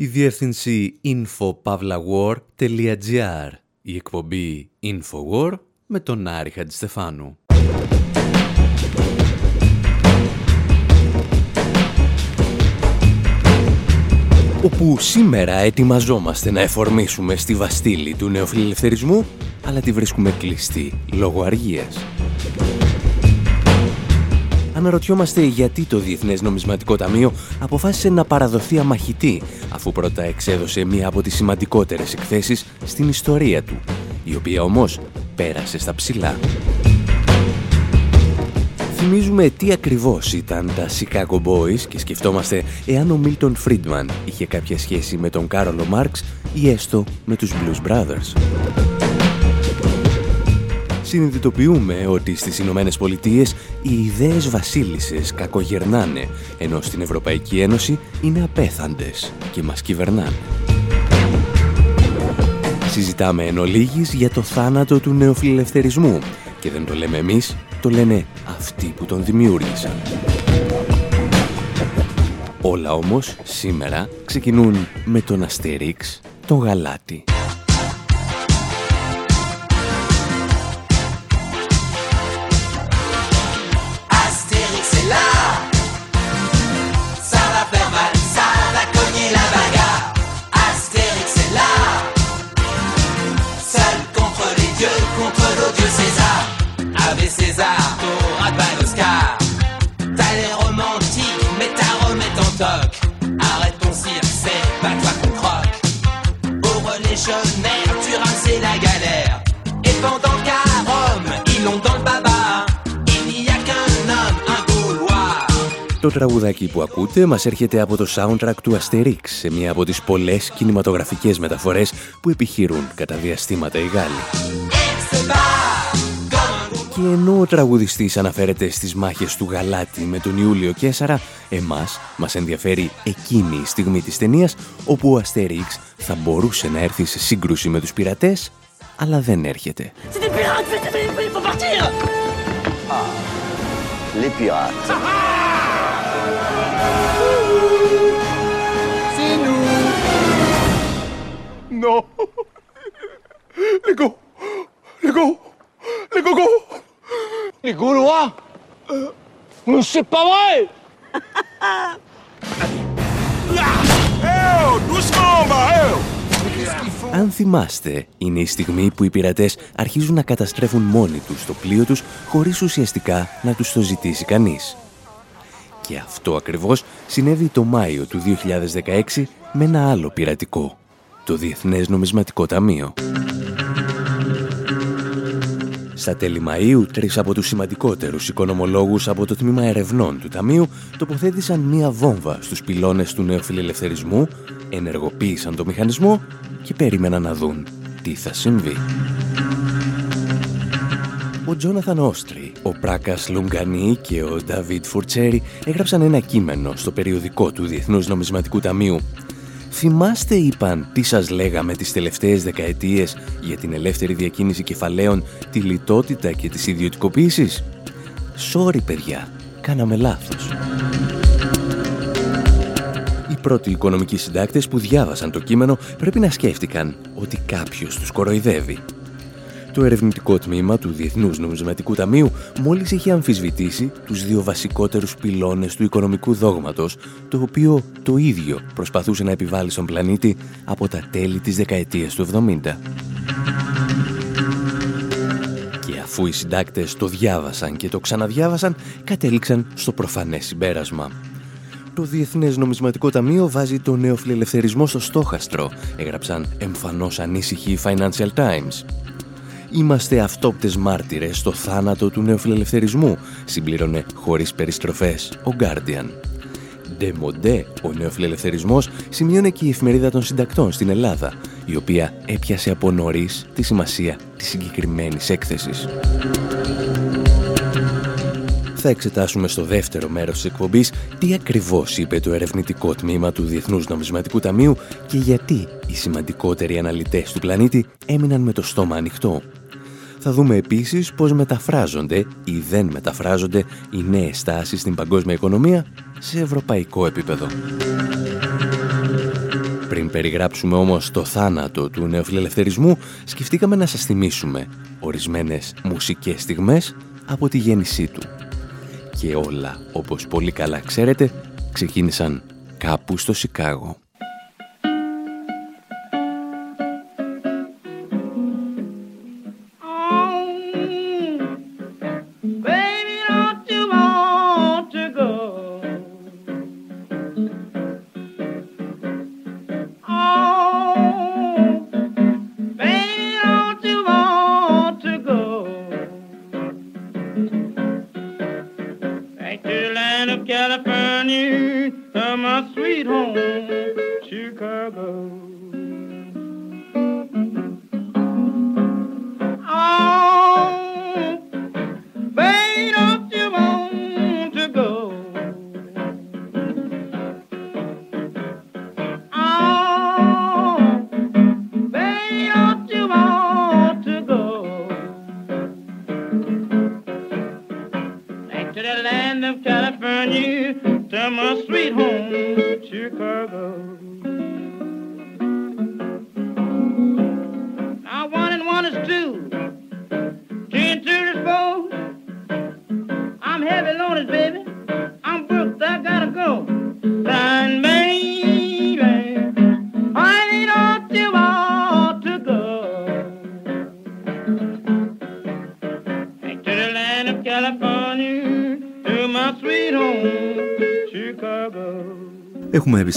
η διεύθυνση infopavlawar.gr, η εκπομπή Infowar με τον Άρη Χατζηστεφάνου. όπου σήμερα ετοιμαζόμαστε να εφορμήσουμε στη βαστήλη του νεοφιλελευθερισμού, αλλά τη βρίσκουμε κλειστή λόγω αργίας. Αναρωτιόμαστε γιατί το Διεθνές Νομισματικό Ταμείο αποφάσισε να παραδοθεί αμαχητή, αφού πρώτα εξέδωσε μία από τις σημαντικότερες εκθέσεις στην ιστορία του, η οποία όμως πέρασε στα ψηλά. Θυμίζουμε τι ακριβώς ήταν τα Chicago Boys και σκεφτόμαστε εάν ο Μίλτον Φρίντμαν είχε κάποια σχέση με τον Κάρολο Μάρξ ή έστω με τους Blues Brothers. Συνειδητοποιούμε ότι στις Ηνωμένες Πολιτείες οι ιδέες βασίλισσες κακογερνάνε, ενώ στην Ευρωπαϊκή Ένωση είναι απέθαντες και μας κυβερνάνε. Συζητάμε εν ολίγης για το θάνατο του νεοφιλελευθερισμού και δεν το λέμε εμείς, το λένε αυτοί που τον δημιούργησαν. Όλα όμως σήμερα ξεκινούν με τον Αστέριξ, τον Γαλάτι. Το τραγουδάκι που ακούτε μας έρχεται από το soundtrack του Asterix σε μία από τις πολλές κινηματογραφικές μεταφορές που επιχειρούν κατά διαστήματα οι Γάλλοι. Και ενώ ο τραγουδιστής αναφέρεται στις μάχες του Γαλάτη με τον Ιούλιο Κέσαρα, εμάς μας ενδιαφέρει εκείνη η στιγμή της ταινίας όπου ο Asterix θα μπορούσε να έρθει σε σύγκρουση με τους πειρατές, αλλά δεν έρχεται. Les pirates. Non Les go Les go. Les go Les Gaulois euh... Mais c'est pas vrai. Αν θυμάστε, είναι η στιγμή που οι πειρατές αρχίζουν να καταστρέφουν μόνοι τους το πλοίο τους χωρίς ουσιαστικά να τους το ζητήσει κανείς. Και αυτό ακριβώς συνέβη το Μάιο του 2016 με ένα άλλο πειρατικό, το Διεθνές Νομισματικό Ταμείο. Στα τέλη Μαΐου, τρεις από τους σημαντικότερους οικονομολόγους από το τμήμα ερευνών του Ταμείου τοποθέτησαν μία βόμβα στους πυλώνες του νεοφιλελευθερισμού, ενεργοποίησαν το μηχανισμό και περίμεναν να δουν τι θα συμβεί. Ο Τζόναθαν Όστρι, ο Πράκας Λουγκανί και ο Νταβίτ Φουρτσέρι έγραψαν ένα κείμενο στο περιοδικό του Διεθνούς Νομισματικού Ταμείου Θυμάστε, είπαν, τι σας λέγαμε τις τελευταίες δεκαετίες για την ελεύθερη διακίνηση κεφαλαίων, τη λιτότητα και τις ιδιωτικοποίησεις; Sorry, παιδιά, κάναμε λάθος. Οι πρώτοι οικονομικοί συντάκτες που διάβασαν το κείμενο πρέπει να σκέφτηκαν ότι κάποιος τους κοροϊδεύει το ερευνητικό τμήμα του Διεθνούς Νομισματικού Ταμείου μόλις είχε αμφισβητήσει τους δύο βασικότερους πυλώνες του οικονομικού δόγματος, το οποίο το ίδιο προσπαθούσε να επιβάλλει στον πλανήτη από τα τέλη της δεκαετίας του 70. Και αφού οι συντάκτες το διάβασαν και το ξαναδιάβασαν, κατέληξαν στο προφανές συμπέρασμα. Το Διεθνές Νομισματικό Ταμείο βάζει το νεοφιλελευθερισμό στο στόχαστρο, έγραψαν εμφανώς ανήσυχοι Financial Times. Είμαστε αυτόπτες μάρτυρες στο θάνατο του νεοφιλελευθερισμού, συμπλήρωνε χωρίς περιστροφές ο Guardian. Ντεμοντέ, ο νεοφιλελευθερισμός σημειώνε και η εφημερίδα των συντακτών στην Ελλάδα, η οποία έπιασε από νωρίς τη σημασία της συγκεκριμένης έκθεσης. Θα εξετάσουμε στο δεύτερο μέρος της εκπομπής τι ακριβώς είπε το ερευνητικό τμήμα του Διεθνούς Νομισματικού Ταμείου και γιατί οι σημαντικότεροι αναλυτές του πλανήτη έμειναν με το στόμα ανοιχτό. Θα δούμε επίσης πώς μεταφράζονται ή δεν μεταφράζονται οι νέες τάσεις στην παγκόσμια οικονομία σε ευρωπαϊκό επίπεδο. Πριν περιγράψουμε όμως το θάνατο του νεοφιλελευθερισμού, σκεφτήκαμε να σας θυμίσουμε ορισμένες μουσικές στιγμές από τη γέννησή του. Και όλα, όπως πολύ καλά ξέρετε, ξεκίνησαν κάπου στο Σικάγο. Έχουμε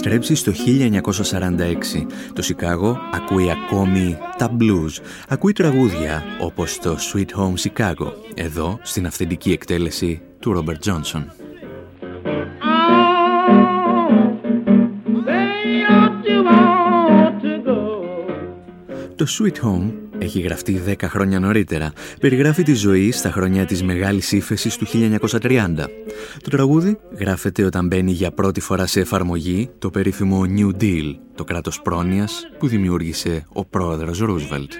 επιστρέψει στο 1946. Το Σικάγο ακούει ακόμη τα blues. Ακούει τραγούδια όπως το Sweet Home Chicago, εδώ στην αυθεντική εκτέλεση του Ρόμπερτ Τζόνσον. Το Sweet Home έχει γραφτεί 10 χρόνια νωρίτερα. Περιγράφει τη ζωή στα χρόνια της μεγάλης ύφεσης του 1930. Το τραγούδι γράφεται όταν μπαίνει για πρώτη φορά σε εφαρμογή το περίφημο New Deal, το κράτος πρόνοιας που δημιούργησε ο πρόεδρος Ρούσβελτ.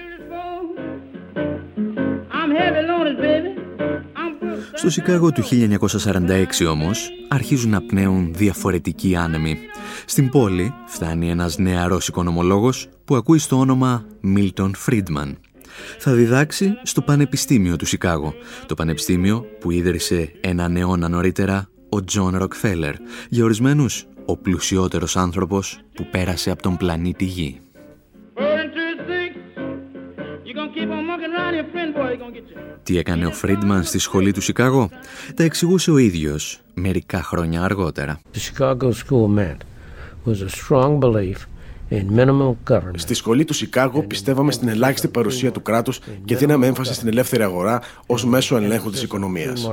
Στο Σικάγο του 1946 όμως αρχίζουν να πνέουν διαφορετικοί άνεμοι. Στην πόλη φτάνει ένας νεαρός οικονομολόγος που ακούει στο όνομα Milton Friedman. Θα διδάξει στο Πανεπιστήμιο του Σικάγο, το πανεπιστήμιο που ίδρυσε ένα αιώνα νωρίτερα ο Τζον Ροκφέλερ, για ορισμένους ο πλουσιότερος άνθρωπος που πέρασε από τον πλανήτη Γη. Τι έκανε ο Φρίντμαν στη σχολή του Σικάγο; Τα εξηγούσε ο ίδιος μερικά χρόνια αργότερα. Στη σχολή του Σικάγο πιστεύαμε στην ελάχιστη παρουσία του κράτους και δίναμε έμφαση στην ελεύθερη αγορά ως μέσο ελέγχου της οικονομίας.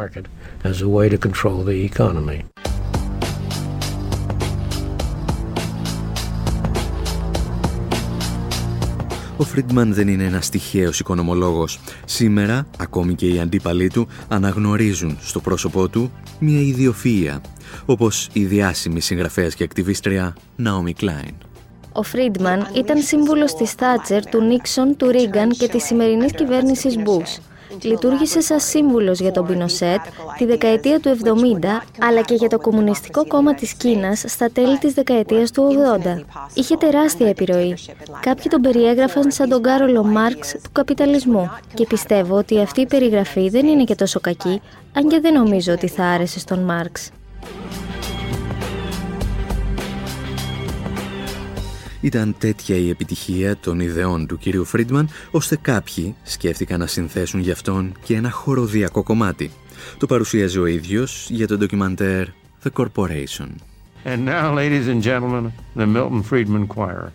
Ο Φρίντμαν δεν είναι ένας τυχαίος οικονομολόγος. Σήμερα, ακόμη και οι αντίπαλοι του, αναγνωρίζουν στο πρόσωπό του μια ιδιοφυΐα, όπως η διάσημη συγγραφέας και ακτιβίστρια Ναόμι Κλάιν. Ο Φρίντμαν ήταν σύμβουλος της Θάτσερ, του Νίξον, του Ρίγκαν και της σημερινής κυβέρνησης Μπούς. Λειτουργήσε σαν σύμβουλος για τον Πινοσέτ τη δεκαετία του 70, αλλά και για το Κομμουνιστικό Κόμμα της Κίνας στα τέλη της δεκαετίας του 80. Είχε τεράστια επιρροή. Κάποιοι τον περιέγραφαν σαν τον Κάρολο Μάρξ του καπιταλισμού και πιστεύω ότι αυτή η περιγραφή δεν είναι και τόσο κακή, αν και δεν νομίζω ότι θα άρεσε στον Μάρξ. Ήταν τέτοια η επιτυχία των ιδεών του κυρίου Φρίντμαν, ώστε κάποιοι σκέφτηκαν να συνθέσουν γι' αυτόν και ένα χοροδιακό κομμάτι. Το παρουσίαζε ο ίδιος για το ντοκιμαντέρ The Corporation. And now, ladies and gentlemen, the Milton Friedman Choir.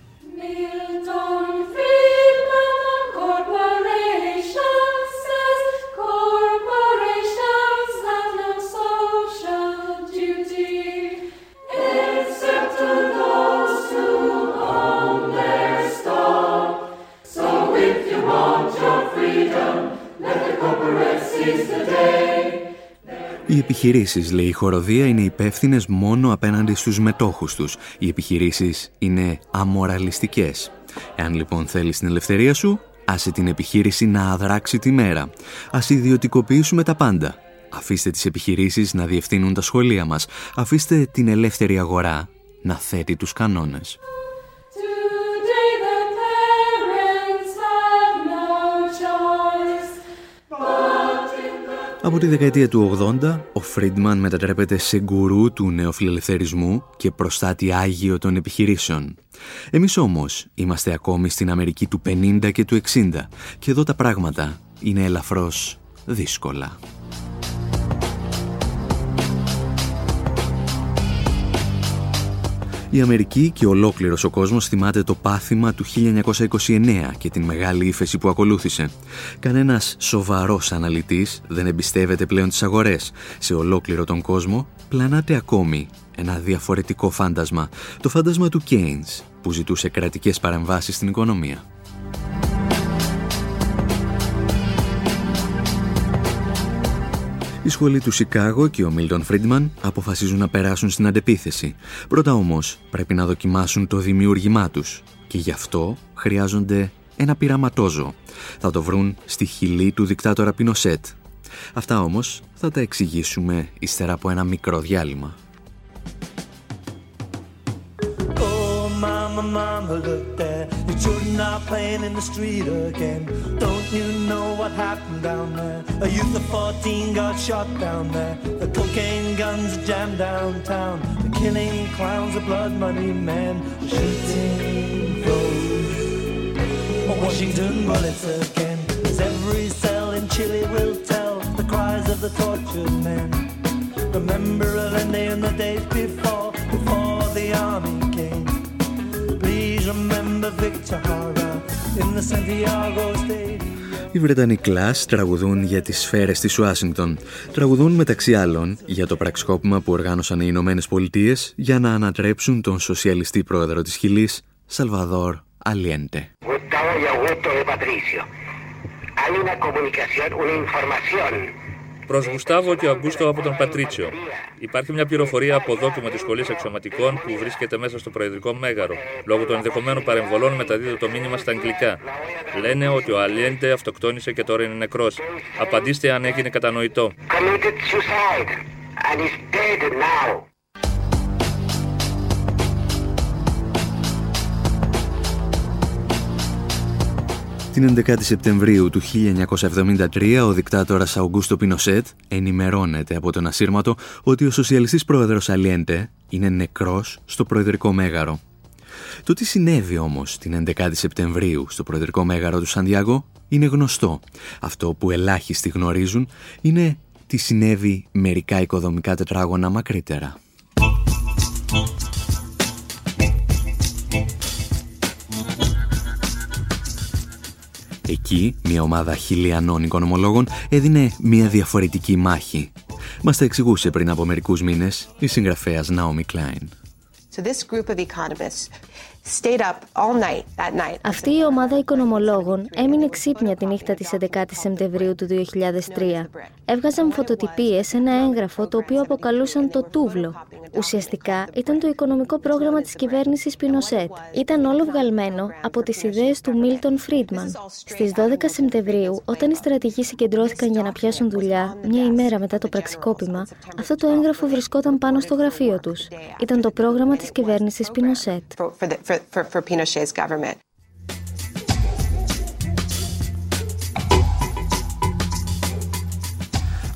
Οι επιχειρήσεις, λέει η χοροδία, είναι υπεύθυνες μόνο απέναντι στους μετόχους τους. Οι επιχειρήσεις είναι αμοραλιστικές. Εάν λοιπόν θέλεις την ελευθερία σου, άσε την επιχείρηση να αδράξει τη μέρα. Ας ιδιωτικοποιήσουμε τα πάντα. Αφήστε τις επιχειρήσεις να διευθύνουν τα σχολεία μας. Αφήστε την ελεύθερη αγορά να θέτει τους κανόνες. Από τη δεκαετία του 80, ο Φρίντμαν μετατρέπεται σε γκουρού του νεοφιλελευθερισμού και προστάτη άγιο των επιχειρήσεων. Εμείς όμως είμαστε ακόμη στην Αμερική του 50 και του 60 και εδώ τα πράγματα είναι ελαφρώς δύσκολα. Η Αμερική και ολόκληρος ο κόσμος θυμάται το πάθημα του 1929 και την μεγάλη ύφεση που ακολούθησε. Κανένας σοβαρός αναλυτής δεν εμπιστεύεται πλέον τις αγορές. Σε ολόκληρο τον κόσμο πλανάται ακόμη ένα διαφορετικό φάντασμα, το φάντασμα του Keynes, που ζητούσε κρατικές παρεμβάσεις στην οικονομία. Η σχολή του Σικάγο και ο Μίλτον Φρίντμαν αποφασίζουν να περάσουν στην αντεπίθεση. Πρώτα όμως πρέπει να δοκιμάσουν το δημιούργημά τους και γι' αυτό χρειάζονται ένα πειραματόζω. Θα το βρουν στη χιλή του δικτάτορα Πινοσέτ. Αυτά όμως θα τα εξηγήσουμε ύστερα από ένα μικρό διάλειμμα. The children are playing in the street again. Don't you know what happened down there? A youth of 14 got shot down there. The cocaine guns jammed downtown. The killing clowns, the blood money men. Shooting flows. Washington bullets again. As every cell in Chile will tell the cries of the tortured men. Remember Allende and the days before, before the army. Οι Βρετανοί κλάς τραγουδούν για τις σφαίρες της Ουάσιγκτον. Τραγουδούν μεταξύ άλλων για το πραξικόπημα που οργάνωσαν οι Ηνωμένες Πολιτείες για να ανατρέψουν τον σοσιαλιστή πρόεδρο της Χιλής, Σαλβαδόρ Αλιέντε. Hay una comunicación, una información Προς Γουστάβο και ο Αγκούστο από τον Πατρίτσιο. Υπάρχει μια πληροφορία από δόκιμο της Σχολής Αξιωματικών που βρίσκεται μέσα στο Προεδρικό Μέγαρο. Λόγω των ενδεχομένων παρεμβολών μεταδίδεται το μήνυμα στα αγγλικά. Λένε ότι ο Αλιέντε αυτοκτόνησε και τώρα είναι νεκρός. Απαντήστε αν έγινε κατανοητό. Την 11η Σεπτεμβρίου του 1973 ο δικτάτορας Αουγκούστο Πινοσέτ ενημερώνεται από τον ασύρματο ότι ο σοσιαλιστής πρόεδρος Αλιέντε είναι νεκρός στο προεδρικό μέγαρο. Το τι συνέβη όμως την 11η Σεπτεμβρίου στο προεδρικό μέγαρο του Σαντιάγκο είναι γνωστό. Αυτό που ελάχιστοι γνωρίζουν είναι τι συνέβη μερικά οικοδομικά τετράγωνα μακρύτερα. Εκεί, μια ομάδα χιλιανών οικονομολόγων έδινε μια διαφορετική μάχη. Μας τα εξηγούσε πριν από μερικούς μήνες η συγγραφέας Naomi Klein. So this group of economists αυτή η ομάδα οικονομολόγων έμεινε ξύπνια τη νύχτα της 11 η Σεπτεμβρίου του 2003. Έβγαζαν φωτοτυπίες σε ένα έγγραφο το οποίο αποκαλούσαν το τούβλο. Ουσιαστικά ήταν το οικονομικό πρόγραμμα της κυβέρνησης Πινοσέτ. Ήταν όλο βγαλμένο από τις ιδέες του Μίλτον Φρίντμαν. Στις 12 Σεπτεμβρίου, όταν οι στρατηγοί συγκεντρώθηκαν για να πιάσουν δουλειά, μια ημέρα μετά το πραξικόπημα, αυτό το έγγραφο βρισκόταν πάνω στο γραφείο τους. Ήταν το πρόγραμμα της κυβέρνησης Πινοσέτ for, for, Pinochet's government.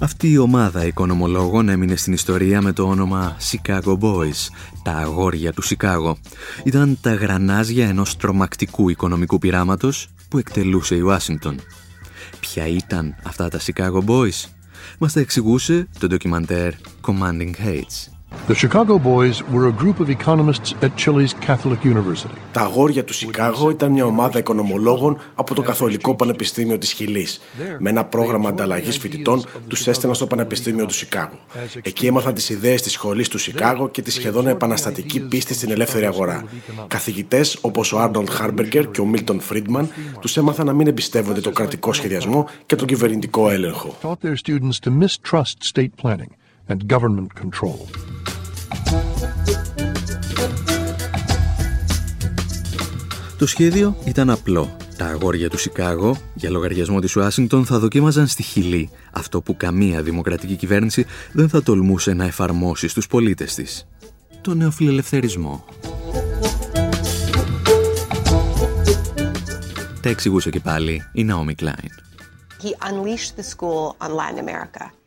Αυτή η ομάδα οικονομολόγων έμεινε στην ιστορία με το όνομα Chicago Boys, τα αγόρια του Σικάγο. Ήταν τα γρανάζια ενός τρομακτικού οικονομικού πειράματος που εκτελούσε η Ουάσιγκτον. Ποια ήταν αυτά τα Chicago Boys? Μας τα εξηγούσε το ντοκιμαντέρ Commanding Hates. The Chicago Boys were a group of economists at Chile's Catholic University. Τα αγόρια του Σικάγο ήταν μια ομάδα οικονομολόγων από το Καθολικό Πανεπιστήμιο της Χιλής. Με ένα πρόγραμμα ανταλλαγής φοιτητών τους έστελναν στο Πανεπιστήμιο του Σικάγο. Εκεί έμαθαν τις ιδέες της σχολής του Σικάγο και τη σχεδόν επαναστατική πίστη στην ελεύθερη αγορά. Καθηγητές όπως ο Άρνολτ Χάρμπεργκερ και ο Μίλτον Φρίντμαν τους έμαθαν να μην εμπιστεύονται το κρατικό σχεδιασμό και τον κυβερνητικό έλεγχο. And government control. Το σχέδιο ήταν απλό. Τα αγόρια του Σικάγο, για λογαριασμό της Ουάσιγκτον, θα δοκίμαζαν στη Χιλή αυτό που καμία δημοκρατική κυβέρνηση δεν θα τολμούσε να εφαρμόσει στους πολίτες της. Το νεοφιλελευθερισμό. Τα εξηγούσε και πάλι η Naomi Klein. He unleashed the school on Latin America.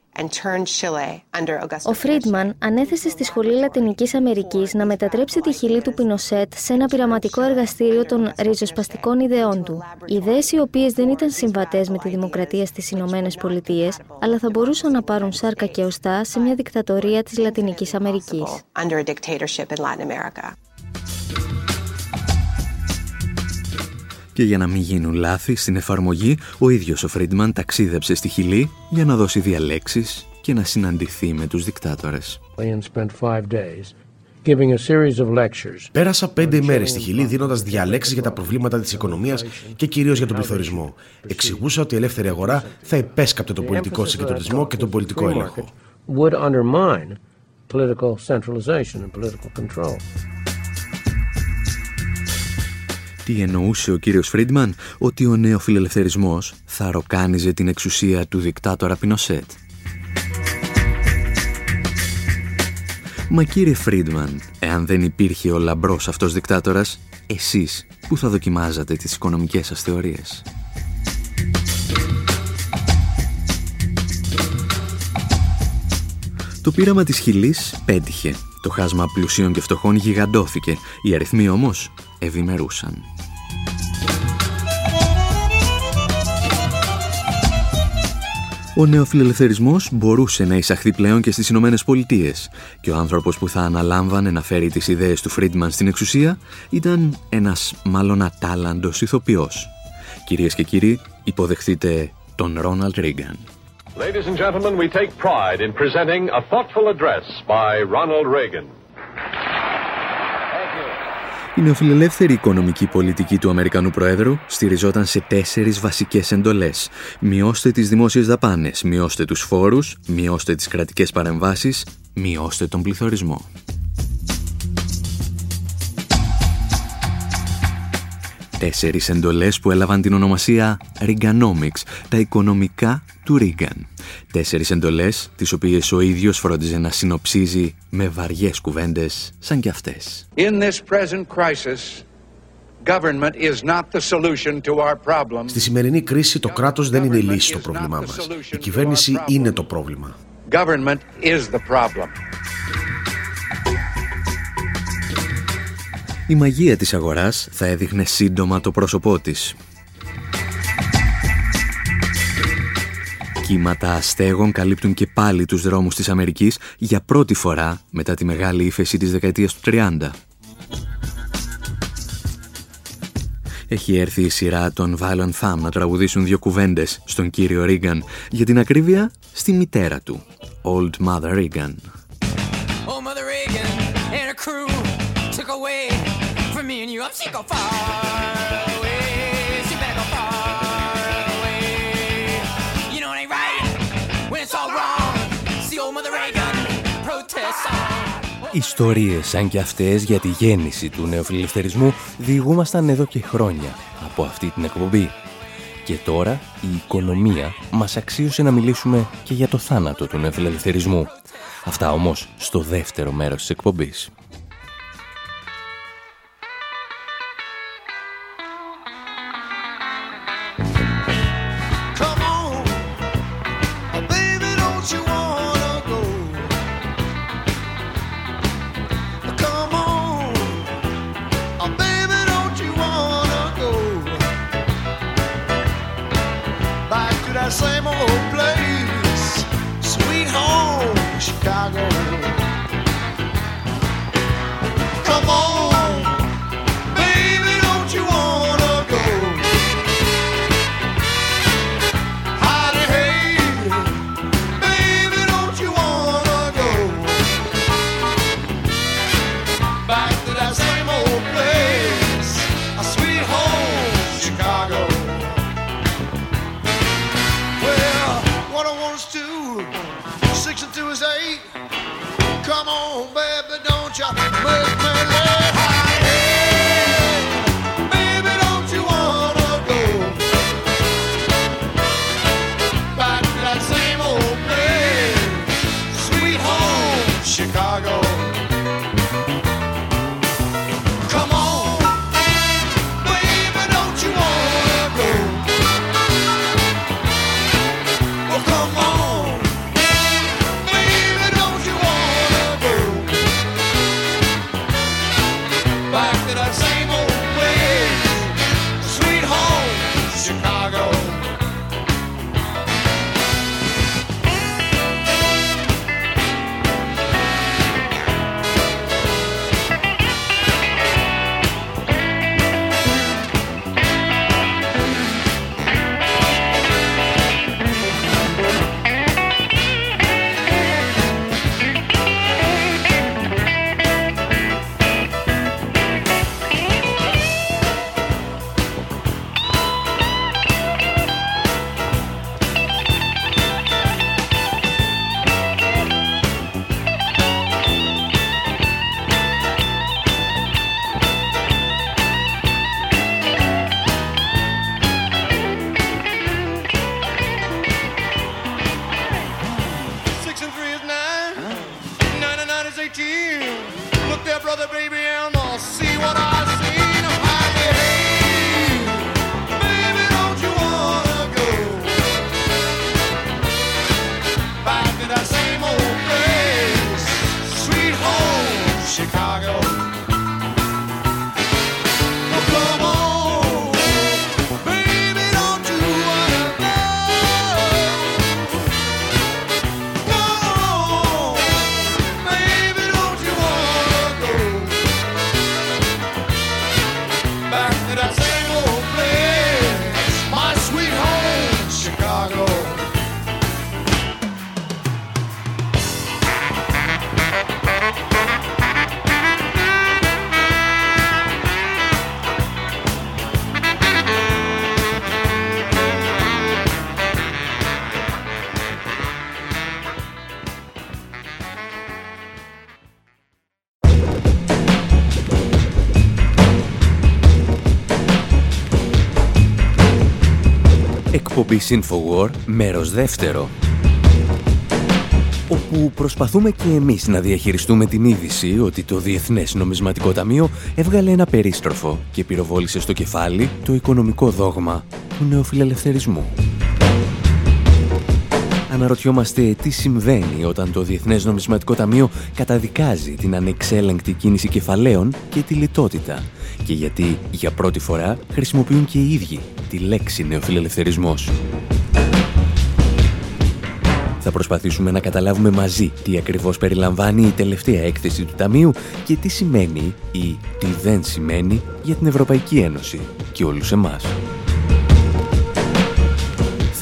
Ο Φρίντμαν ανέθεσε στη Σχολή Λατινικής Αμερικής να μετατρέψει τη χιλή του Πινοσέτ σε ένα πειραματικό εργαστήριο των ριζοσπαστικών ιδεών του. Ιδέες οι οποίες δεν ήταν συμβατές με τη δημοκρατία στις Ηνωμένες Πολιτείες, αλλά θα μπορούσαν να πάρουν σάρκα και οστά σε μια δικτατορία της Λατινικής Αμερικής. Και για να μην γίνουν λάθη στην εφαρμογή, ο ίδιος ο Φρίντμαν ταξίδεψε στη Χιλή για να δώσει διαλέξεις και να συναντηθεί με τους δικτάτορες. Πέρασα πέντε μέρες στη Χιλή δίνοντας διαλέξεις για τα προβλήματα της οικονομίας και κυρίως για τον πληθωρισμό. Εξηγούσα ότι η ελεύθερη αγορά θα υπέσκαπτε τον πολιτικό συγκεντρωτισμό και τον πολιτικό έλεγχο. Τι εννοούσε ο κύριος Φρίντμαν ότι ο νεοφιλελευθερισμός θα ροκάνιζε την εξουσία του δικτάτορα Πινοσέτ. Μα κύριε Φρίντμαν, εάν δεν υπήρχε ο λαμπρός αυτός δικτάτορας, εσείς που θα δοκιμάζατε τις οικονομικές σας θεωρίες; Το πείραμα της Χιλής πέτυχε. Το χάσμα πλουσίων και φτωχών γιγαντώθηκε. Οι αριθμοί όμως ευημερούσαν. Ο νεοφιλελευθερισμός μπορούσε να εισαχθεί πλέον και στις Ηνωμένες Πολιτείες και ο άνθρωπος που θα αναλάμβανε να φέρει τις ιδέες του Φρίντμαν στην εξουσία ήταν ένας μάλλον ατάλλαντος ηθοποιός. Κυρίες και κύριοι, υποδεχτείτε τον Ρόναλτ Ρίγκαν. Ladies and gentlemen, we take pride in presenting a thoughtful address by Ronald Reagan. Η νεοφιλελεύθερη οικονομική πολιτική του Αμερικανού Προέδρου στηριζόταν σε τέσσερις βασικές εντολές. Μειώστε τις δημόσιες δαπάνες, μειώστε τους φόρους, μειώστε τις κρατικές παρεμβάσεις, μειώστε τον πληθωρισμό. Τέσσερις εντολές που έλαβαν την ονομασία Reaganomics, τα οικονομικά του Ρίγκαν. Τέσσερις εντολές, τις οποίες ο ίδιος φρόντιζε να συνοψίζει με βαριές κουβέντες σαν κι αυτές. In this present crisis, government is not the solution to our problem. Στη σημερινή κρίση το κράτος δεν είναι η λύση στο πρόβλημά μας. Η κυβέρνηση είναι το πρόβλημα. Government is the problem. Η μαγεία της αγοράς θα έδειχνε σύντομα το πρόσωπό της. Κύματα αστέγων καλύπτουν και πάλι τους δρόμους της Αμερικής για πρώτη φορά μετά τη μεγάλη ύφεση της δεκαετίας του 30. Έχει έρθει η σειρά των Violent Thumb να τραγουδήσουν δύο κουβέντες στον κύριο Ρίγκαν, για την ακρίβεια στη μητέρα του, Old Mother Reagan. Old Mother Reagan and her crew took away from me and you. I'm sick of fire. Ιστορίες σαν και αυτές για τη γέννηση του νεοφιλελευθερισμού διηγούμασταν εδώ και χρόνια από αυτή την εκπομπή. Και τώρα η οικονομία μας αξίωσε να μιλήσουμε και για το θάνατο του νεοφιλελευθερισμού. Αυτά όμως στο δεύτερο μέρος της εκπομπής. must εκπομπή Infowar, μέρος δεύτερο όπου προσπαθούμε και εμείς να διαχειριστούμε την είδηση ότι το Διεθνές Νομισματικό Ταμείο έβγαλε ένα περίστροφο και πυροβόλησε στο κεφάλι το οικονομικό δόγμα του νεοφιλελευθερισμού. Αναρωτιόμαστε τι συμβαίνει όταν το Διεθνές Νομισματικό Ταμείο καταδικάζει την ανεξέλεγκτη κίνηση κεφαλαίων και τη λιτότητα και γιατί για πρώτη φορά χρησιμοποιούν και οι ίδιοι τη λέξη νεοφιλελευθερισμός. Θα προσπαθήσουμε να καταλάβουμε μαζί τι ακριβώς περιλαμβάνει η τελευταία έκθεση του Ταμείου και τι σημαίνει ή τι δεν σημαίνει για την Ευρωπαϊκή Ένωση και όλους εμάς.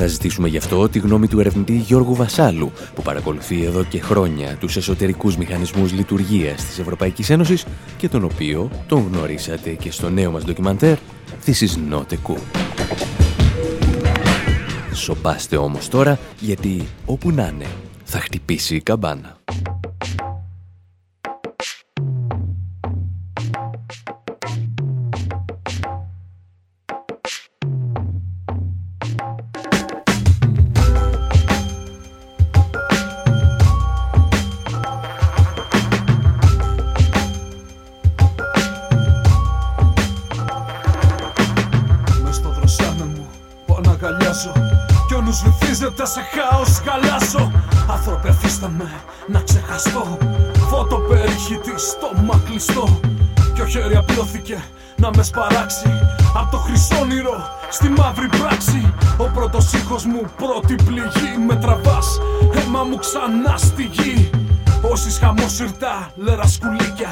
Θα ζητήσουμε γι' αυτό τη γνώμη του ερευνητή Γιώργου Βασάλου, που παρακολουθεί εδώ και χρόνια τους εσωτερικούς μηχανισμούς λειτουργίας της Ευρωπαϊκής Ένωσης και τον οποίο τον γνωρίσατε και στο νέο μας ντοκιμαντέρ This is not a coup. Σοπάστε όμως τώρα, γιατί όπου να είναι, θα χτυπήσει η καμπάνα. Σε χάος χαλάσω Άνθρωπε αφήστε με να ξεχαστώ. Φώτο περιχητή στόμα κλειστό. Κι ο χέρι απλώθηκε να με σπαράξει. Απ' το χρυσόνυρο στη μαύρη πράξη. Ο πρώτος ήχος μου πρώτη πληγή Με τραβάς. Αίμα μου ξανά στη γη. Όσοι χαμόσυρτα λέρα σκουλίκια.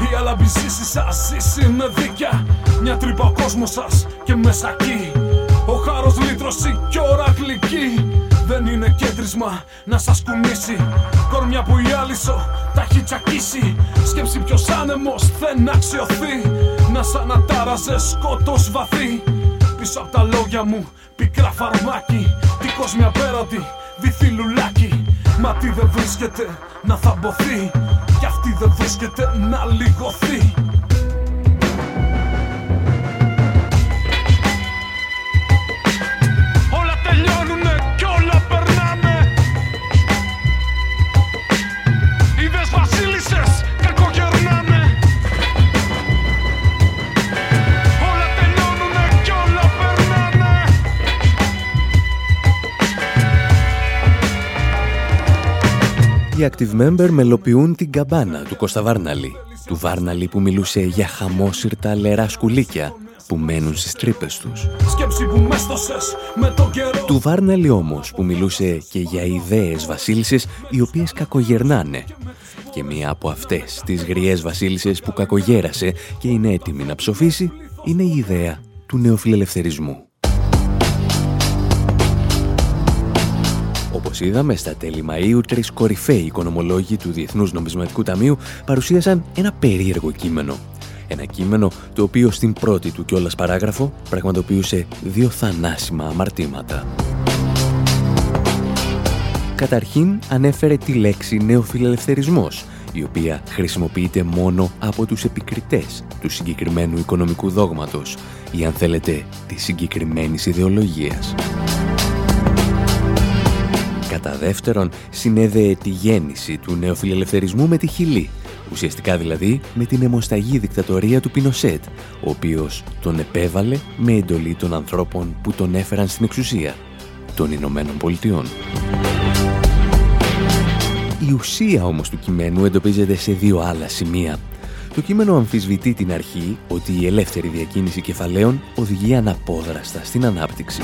Οι αλαμπιζήσεις σας ζήσει με δίκια Μια τρύπα ο κόσμος σας και μέσα εκεί. Ο χάρος λύτρωση κι ώρα γλυκή δεν είναι κέντρισμα να σας κουνήσει. Κορμιά που η άλυσο τα έχει τσακίσει. Σκέψη ποιος άνεμος δεν αξιωθεί. Να σαν ατάραζε σκότος βαθύ. Πίσω από τα λόγια μου πικρά φαρμάκι. Τι κόσμια πέρατη βυθί λουλάκι. Μα τι δεν βρίσκεται να θαμποθεί Κι αυτή δεν βρίσκεται να λιγωθεί Οι active member μελοποιούν την καμπάνα του Κώστα Βάρναλη. Του Βάρναλη που μιλούσε για χαμόσυρτα λερά σκουλίκια που μένουν στις τρύπες τους. Του Βάρναλη όμως που μιλούσε και για ιδέες βασίλισσες οι οποίες κακογερνάνε. Και μία από αυτές τις γριές βασίλισσες που κακογέρασε και είναι έτοιμη να ψοφήσει είναι η ιδέα του νεοφιλελευθερισμού. Όπως είδαμε, στα τέλη Μαΐου, τρεις κορυφαίοι οικονομολόγοι του Διεθνούς Νομισματικού Ταμείου παρουσίασαν ένα περίεργο κείμενο. Ένα κείμενο το οποίο στην πρώτη του κιόλας παράγραφο πραγματοποιούσε δύο θανάσιμα αμαρτήματα. Καταρχήν ανέφερε τη λέξη νεοφιλελευθερισμός, η οποία χρησιμοποιείται μόνο από τους επικριτές του συγκεκριμένου οικονομικού δόγματος ή αν θέλετε της συγκεκριμένης ιδεολογίας. Κατά δεύτερον, συνέδεε τη γέννηση του νεοφιλελευθερισμού με τη Χιλή, ουσιαστικά δηλαδή με την αιμοσταγή δικτατορία του Πινοσέτ, ο οποίος τον επέβαλε με εντολή των ανθρώπων που τον έφεραν στην εξουσία, των Ηνωμένων Πολιτειών. Η ουσία όμως του κειμένου εντοπίζεται σε δύο άλλα σημεία. Το κείμενο αμφισβητεί την αρχή ότι η ελεύθερη διακίνηση κεφαλαίων οδηγεί αναπόδραστα στην ανάπτυξη.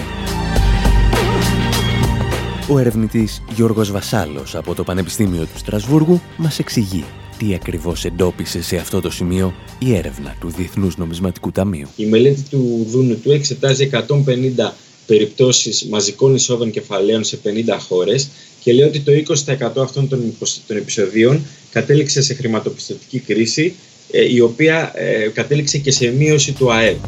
Ο ερευνητής Γιώργος Βασάλος από το Πανεπιστήμιο του Στρασβούργου μας εξηγεί τι ακριβώς εντόπισε σε αυτό το σημείο η έρευνα του Διεθνούς Νομισματικού Ταμείου. Η μελέτη του Δούνου του εξετάζει 150 περιπτώσεις μαζικών εισόδων κεφαλαίων σε 50 χώρες και λέει ότι το 20% αυτών των επεισοδίων κατέληξε σε χρηματοπιστωτική κρίση η οποία ε, κατέληξε και σε μείωση του ΑΕΠ.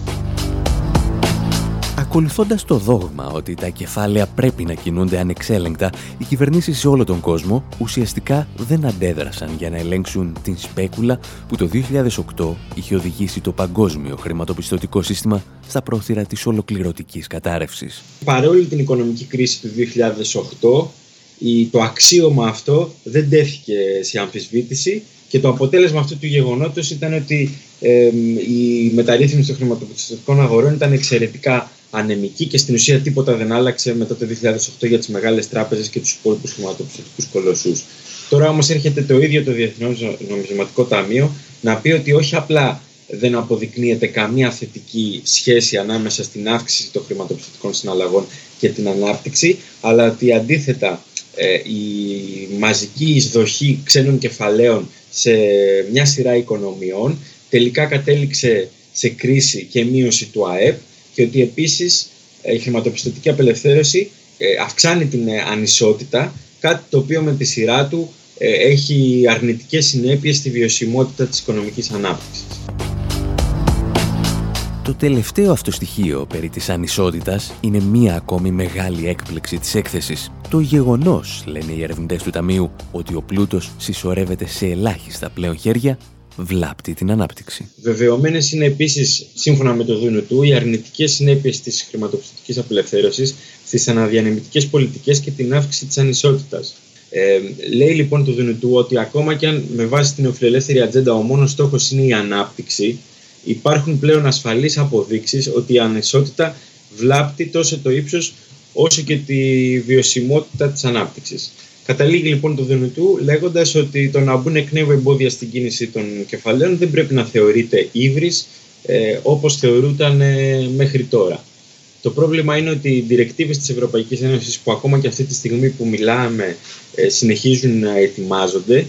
Ακολουθώντας το δόγμα ότι τα κεφάλαια πρέπει να κινούνται ανεξέλεγκτα, οι κυβερνήσεις σε όλο τον κόσμο ουσιαστικά δεν αντέδρασαν για να ελέγξουν την σπέκουλα που το 2008 είχε οδηγήσει το παγκόσμιο χρηματοπιστωτικό σύστημα στα πρόθυρα της ολοκληρωτικής κατάρρευσης. Παρόλη την οικονομική κρίση του 2008, το αξίωμα αυτό δεν τέθηκε σε αμφισβήτηση και το αποτέλεσμα αυτού του γεγονότος ήταν ότι ε, η μεταρρύθμιση των χρηματοπιστωτικών αγορών ήταν εξαιρετικά ανεμική και στην ουσία τίποτα δεν άλλαξε μετά το 2008 για τις μεγάλες τράπεζες και τους υπόλοιπους χρηματοπιστωτικούς κολοσσούς. Τώρα όμως έρχεται το ίδιο το Διεθνές Νομισματικό Ταμείο να πει ότι όχι απλά δεν αποδεικνύεται καμία θετική σχέση ανάμεσα στην αύξηση των χρηματοπιστωτικών συναλλαγών και την ανάπτυξη, αλλά ότι αντίθετα ε, η μαζική εισδοχή ξένων κεφαλαίων σε μια σειρά οικονομιών τελικά κατέληξε σε κρίση και μείωση του ΑΕΠ και ότι επίσης η χρηματοπιστωτική απελευθέρωση ε, αυξάνει την ε, ανισότητα, κάτι το οποίο με τη σειρά του έχει αρνητικές συνέπειες στη βιωσιμότητα της οικονομικής ανάπτυξης. Το τελευταίο αυτό στοιχείο περί της ανισότητας είναι μία ακόμη μεγάλη έκπληξη της έκθεσης. Το γεγονός, λένε οι ερευνητές του Ταμείου, ότι ο πλούτος συσσωρεύεται σε ελάχιστα πλέον χέρια, βλάπτει την ανάπτυξη. Βεβαιωμένες είναι επίσης, σύμφωνα με το Δούνο του, οι αρνητικές συνέπειες της χρηματοπιστωτικής απελευθέρωσης στις αναδιανεμητικές πολιτικές και την αύξηση της ανισότητας. Ε, λέει λοιπόν το Δούνο του ότι ακόμα και αν με βάση την οφειλελεύθερη ατζέντα ο μόνος στόχος είναι η ανάπτυξη, υπάρχουν πλέον ασφαλείς αποδείξεις ότι η ανισότητα βλάπτει τόσο το ύψος όσο και τη βιωσιμότητα της ανάπτυξης. Καταλήγει λοιπόν το Δουνουτού λέγοντας ότι το να μπουν εκ νέου εμπόδια στην κίνηση των κεφαλαίων δεν πρέπει να θεωρείται ύβρις ε, όπως θεωρούταν ε, μέχρι τώρα. Το πρόβλημα είναι ότι οι διρεκτίβες της Ευρωπαϊκής Ένωσης που ακόμα και αυτή τη στιγμή που μιλάμε ε, συνεχίζουν να ετοιμάζονται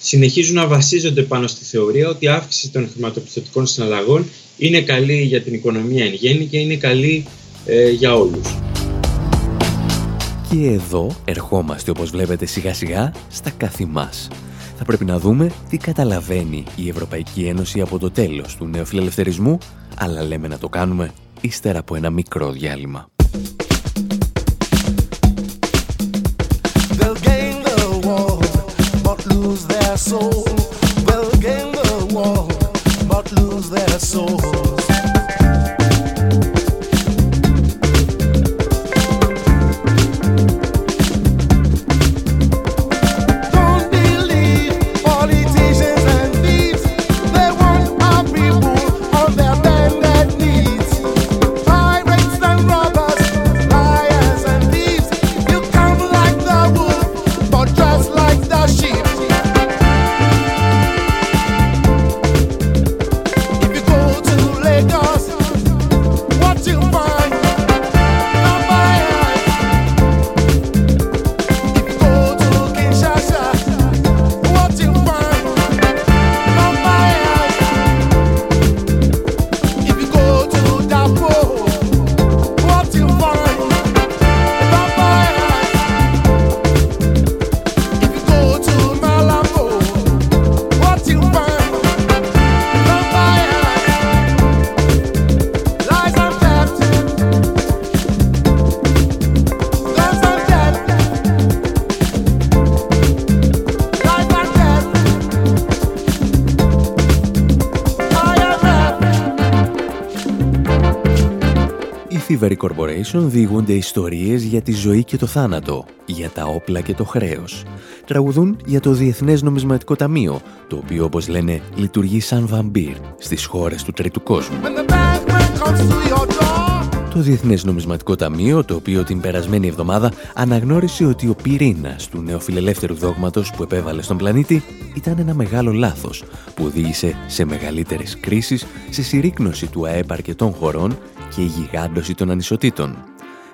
συνεχίζουν να βασίζονται πάνω στη θεωρία ότι η αύξηση των χρηματοπιστωτικών συναλλαγών είναι καλή για την οικονομία εν γέννη και είναι καλή ε, για όλους. Και εδώ ερχόμαστε όπως βλέπετε σιγά σιγά στα καθημάς. Θα πρέπει να δούμε τι καταλαβαίνει η Ευρωπαϊκή Ένωση από το τέλος του νεοφιλελευθερισμού, αλλά λέμε να το κάνουμε ύστερα από ένα μικρό διάλειμμα. soul will gain the world but lose their souls. Thievery Corporation διηγούνται ιστορίες για τη ζωή και το θάνατο, για τα όπλα και το χρέος. Τραγουδούν για το Διεθνές Νομισματικό Ταμείο, το οποίο όπως λένε λειτουργεί σαν βαμπύρ στις χώρες του τρίτου κόσμου. Το Διεθνές Νομισματικό Ταμείο, το οποίο την περασμένη εβδομάδα αναγνώρισε ότι ο πυρήνας του νεοφιλελεύθερου δόγματος που επέβαλε στον πλανήτη ήταν ένα μεγάλο λάθος που οδήγησε σε μεγαλύτερες κρίσεις, σε συρρήκνωση του ΑΕΠ αρκετών χωρών και η γιγάντωση των ανισοτήτων.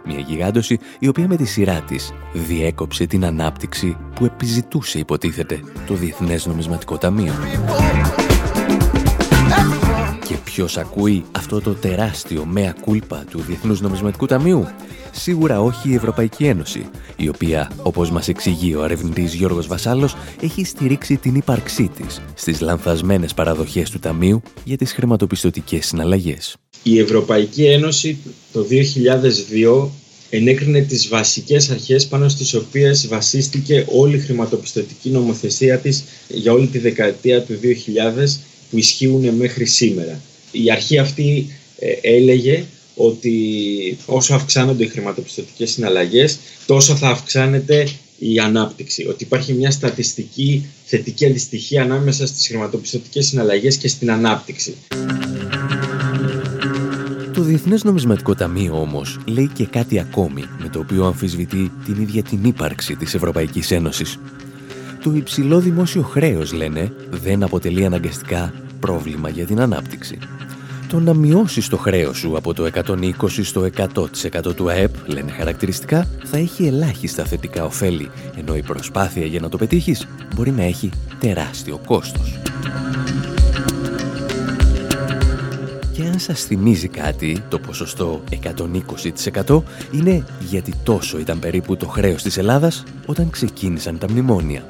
Μια γιγάντωση η οποία με τη σειρά της διέκοψε την ανάπτυξη που επιζητούσε υποτίθεται το Διεθνές Νομισματικό Ταμείο. Και ποιος ακούει αυτό το τεράστιο μέα κούλπα του Διεθνούς Νομισματικού Ταμείου; Σίγουρα όχι η Ευρωπαϊκή Ένωση, η οποία, όπως μας εξηγεί ο ερευνητής Γιώργος Βασάλος, έχει στηρίξει την ύπαρξή της στις λανθασμένες παραδοχές του Ταμείου για τις χρηματοπιστωτικές συναλλαγές. Η Ευρωπαϊκή Ένωση το 2002 ενέκρινε τις βασικές αρχές πάνω στις οποίες βασίστηκε όλη η χρηματοπιστωτική νομοθεσία της για όλη τη δεκαετία του 2000 που ισχύουν μέχρι σήμερα. Η αρχή αυτή ε, έλεγε ότι όσο αυξάνονται οι χρηματοπιστωτικές συναλλαγές, τόσο θα αυξάνεται η ανάπτυξη. Ότι υπάρχει μια στατιστική θετική αντιστοιχία ανάμεσα στις χρηματοπιστωτικές συναλλαγές και στην ανάπτυξη. Το Διεθνές Νομισματικό Ταμείο όμως λέει και κάτι ακόμη με το οποίο αμφισβητεί την ίδια την ύπαρξη της Ευρωπαϊκής Ένωσης. Το υψηλό δημόσιο χρέος, λένε, δεν αποτελεί αναγκαστικά πρόβλημα για την ανάπτυξη. Το να μειώσεις το χρέος σου από το 120% στο 100% του ΑΕΠ, λένε χαρακτηριστικά, θα έχει ελάχιστα θετικά ωφέλη, ενώ η προσπάθεια για να το πετύχεις μπορεί να έχει τεράστιο κόστος. Και αν σας θυμίζει κάτι, το ποσοστό 120% είναι γιατί τόσο ήταν περίπου το χρέος της Ελλάδας όταν ξεκίνησαν τα μνημόνια.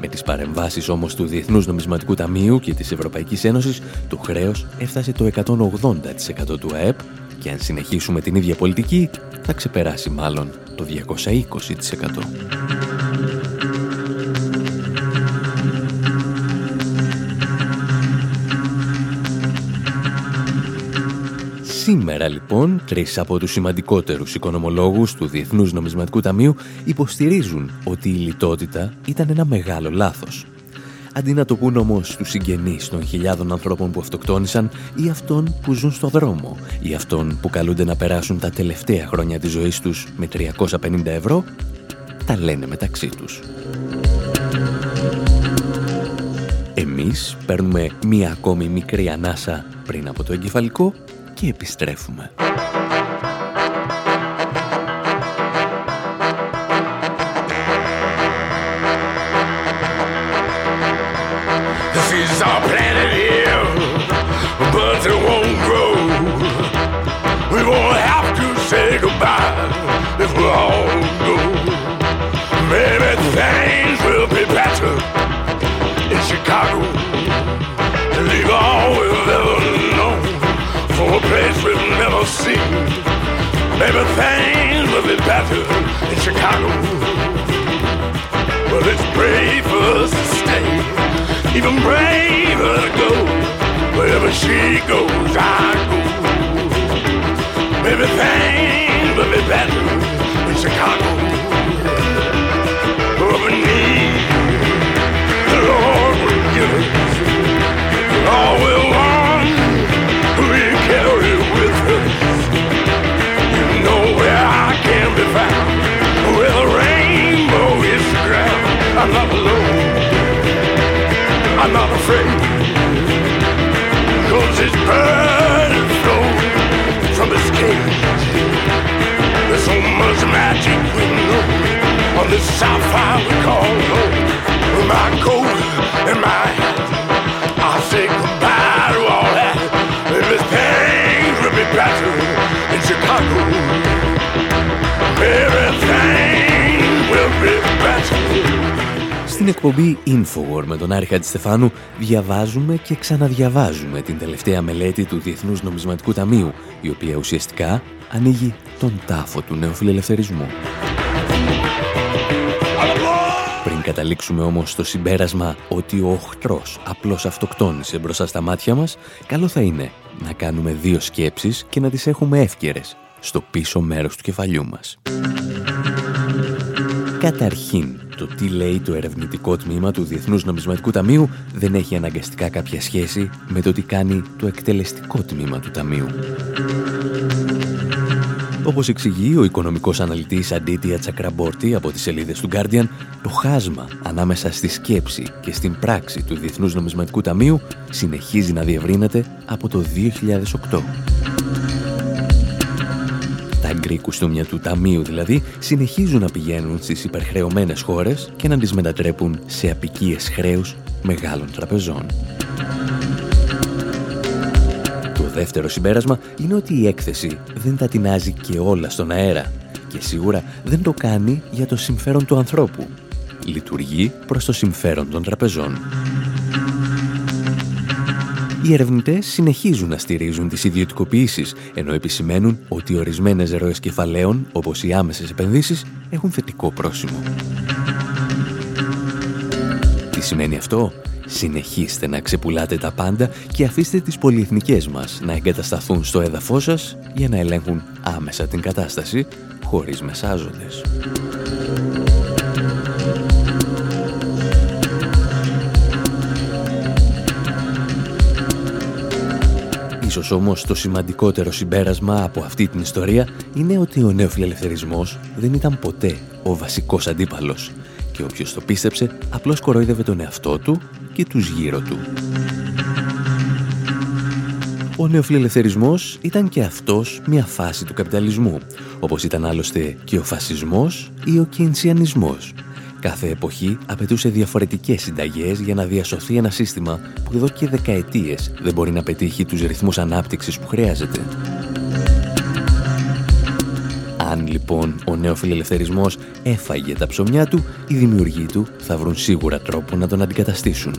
Με τις παρεμβάσεις όμως του Διεθνούς Νομισματικού Ταμείου και της Ευρωπαϊκής Ένωσης, το χρέος έφτασε το 180% του ΑΕΠ και αν συνεχίσουμε την ίδια πολιτική, θα ξεπεράσει μάλλον το 220%. Σήμερα λοιπόν, τρεις από τους σημαντικότερους οικονομολόγους του Διεθνούς Νομισματικού Ταμείου υποστηρίζουν ότι η λιτότητα ήταν ένα μεγάλο λάθος. Αντί να το πούν όμως τους συγγενείς των χιλιάδων ανθρώπων που αυτοκτόνησαν ή αυτών που ζουν στο δρόμο ή αυτών που καλούνται να περάσουν τα τελευταία χρόνια της ζωής τους με 350 ευρώ, τα λένε μεταξύ τους. Εμείς παίρνουμε μία ακόμη μικρή ανάσα πριν από το εγκεφαλικό και επιστρέφουμε. Maybe things will be better in Chicago. Well, it's brave for us to stay, even braver to go. Wherever she goes, I go. Maybe things will be better in Chicago. But we magic on this sapphire we call home. My coat and my Στην εκπομπή Infowar με τον Άρη Χατζηστεφάνου διαβάζουμε και ξαναδιαβάζουμε την τελευταία μελέτη του Διεθνούς Νομισματικού Ταμείου, η οποία ουσιαστικά ανοίγει τον τάφο του νεοφιλελευθερισμού. Πριν καταλήξουμε όμως στο συμπέρασμα ότι ο οχτρός απλώς αυτοκτόνησε μπροστά στα μάτια μας, καλό θα είναι να κάνουμε δύο σκέψεις και να τις έχουμε εύκαιρες στο πίσω μέρος του κεφαλιού μας. Καταρχήν, το τι λέει το ερευνητικό τμήμα του Διεθνούς Νομισματικού Ταμείου δεν έχει αναγκαστικά κάποια σχέση με το τι κάνει το εκτελεστικό τμήμα του Ταμείου. Όπως εξηγεί ο οικονομικός αναλυτής Αντίτια Τσακραμπόρτη από τις σελίδες του Guardian, το χάσμα ανάμεσα στη σκέψη και στην πράξη του Διεθνούς Νομισματικού Ταμείου συνεχίζει να διευρύνεται από το 2008 γκρι κουστούμια του ταμείου δηλαδή, συνεχίζουν να πηγαίνουν στις υπερχρεωμένες χώρες και να τις μετατρέπουν σε απικίες χρέους μεγάλων τραπεζών. Το δεύτερο συμπέρασμα είναι ότι η έκθεση δεν τα τεινάζει και όλα στον αέρα και σίγουρα δεν το κάνει για το συμφέρον του ανθρώπου. Λειτουργεί προς το συμφέρον των τραπεζών. Οι ερευνητές συνεχίζουν να στηρίζουν τις ιδιωτικοποιήσεις, ενώ επισημαίνουν ότι ορισμένες ροές κεφαλαίων, όπως οι άμεσες επενδύσεις, έχουν θετικό πρόσημο. Τι σημαίνει αυτό; Συνεχίστε να ξεπουλάτε τα πάντα και αφήστε τις πολυεθνικές μας να εγκατασταθούν στο έδαφό σας για να ελέγχουν άμεσα την κατάσταση χωρίς μεσάζοντες. Ίσως όμως το σημαντικότερο συμπέρασμα από αυτή την ιστορία είναι ότι ο νεοφιλελευθερισμός δεν ήταν ποτέ ο βασικός αντίπαλος και όποιος το πίστεψε απλώς κορόιδευε τον εαυτό του και τους γύρω του. Ο νεοφιλελευθερισμός ήταν και αυτός μια φάση του καπιταλισμού, όπως ήταν άλλωστε και ο φασισμός ή ο κινσιανισμός. Κάθε εποχή απαιτούσε διαφορετικές συνταγές για να διασωθεί ένα σύστημα που εδώ και δεκαετίες δεν μπορεί να πετύχει τους ρυθμούς ανάπτυξης που χρειάζεται. Αν λοιπόν ο νεοφιλελευθερισμός έφαγε τα ψωμιά του, οι δημιουργοί του θα βρουν σίγουρα τρόπο να τον αντικαταστήσουν.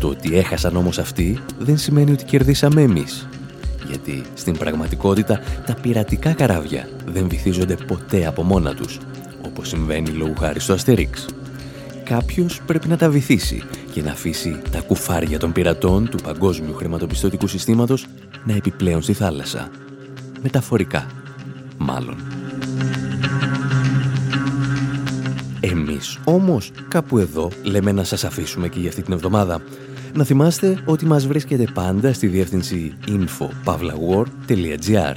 Το ότι έχασαν όμως αυτοί δεν σημαίνει ότι κερδίσαμε εμείς. Γιατί στην πραγματικότητα τα πειρατικά καράβια δεν βυθίζονται ποτέ από μόνα τους, όπως συμβαίνει λόγου χάρη στο Αστερίξ. Κάποιος πρέπει να τα βυθίσει και να αφήσει τα κουφάρια των πειρατών του παγκόσμιου χρηματοπιστωτικού συστήματος να επιπλέουν στη θάλασσα. Μεταφορικά, μάλλον. Εμείς όμως κάπου εδώ λέμε να σας αφήσουμε και για αυτή την εβδομάδα. Να θυμάστε ότι μας βρίσκεται πάντα στη διεύθυνση info.pavlawar.gr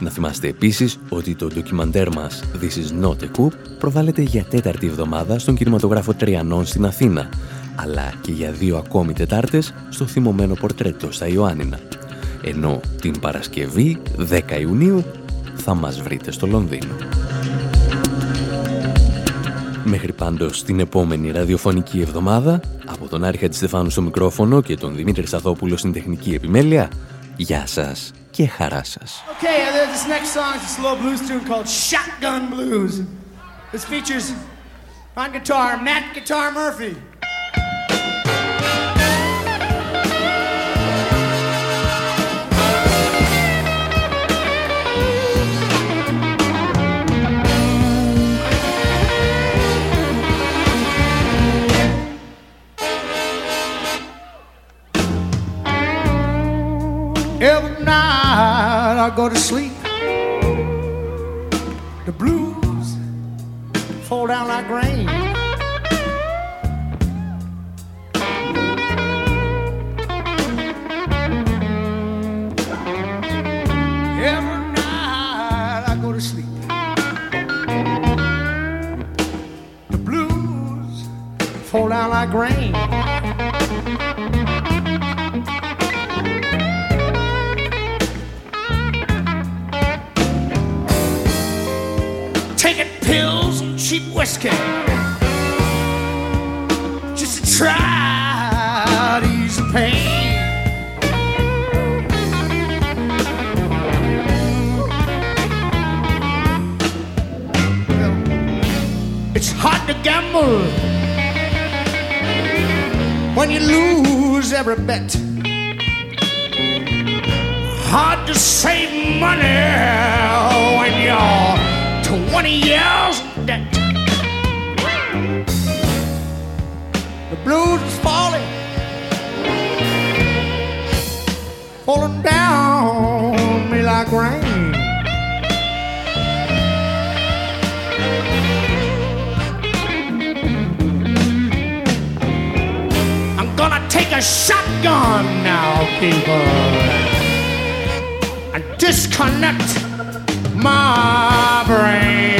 Να θυμάστε επίσης ότι το ντοκιμαντέρ μας This is not a coup προβάλλεται για τέταρτη εβδομάδα στον κινηματογράφο Τριανών στην Αθήνα αλλά και για δύο ακόμη Τετάρτες στο θυμωμένο πορτρέτο στα Ιωάννινα. Ενώ την Παρασκευή 10 Ιουνίου θα μας βρείτε στο Λονδίνο. Μέχρι πάντως την επόμενη ραδιοφωνική εβδομάδα, από τον Άρη Στεφάνου στο μικρόφωνο και τον Δημήτρη Σαδόπουλο στην τεχνική επιμέλεια, γεια σας και χαρά σας. Okay, this next song is a slow blues tune called Shotgun Blues. This features on guitar Matt Guitar Murphy. I go to sleep, the blues fall down like rain. Every night I go to sleep, the blues fall down like rain. Cheap whiskey just to try to ease the pain. It's hard to gamble when you lose every bet. Hard to save money when you're 20 years debt. blues is falling, falling down me like rain. I'm gonna take a shotgun now, people, and disconnect my brain.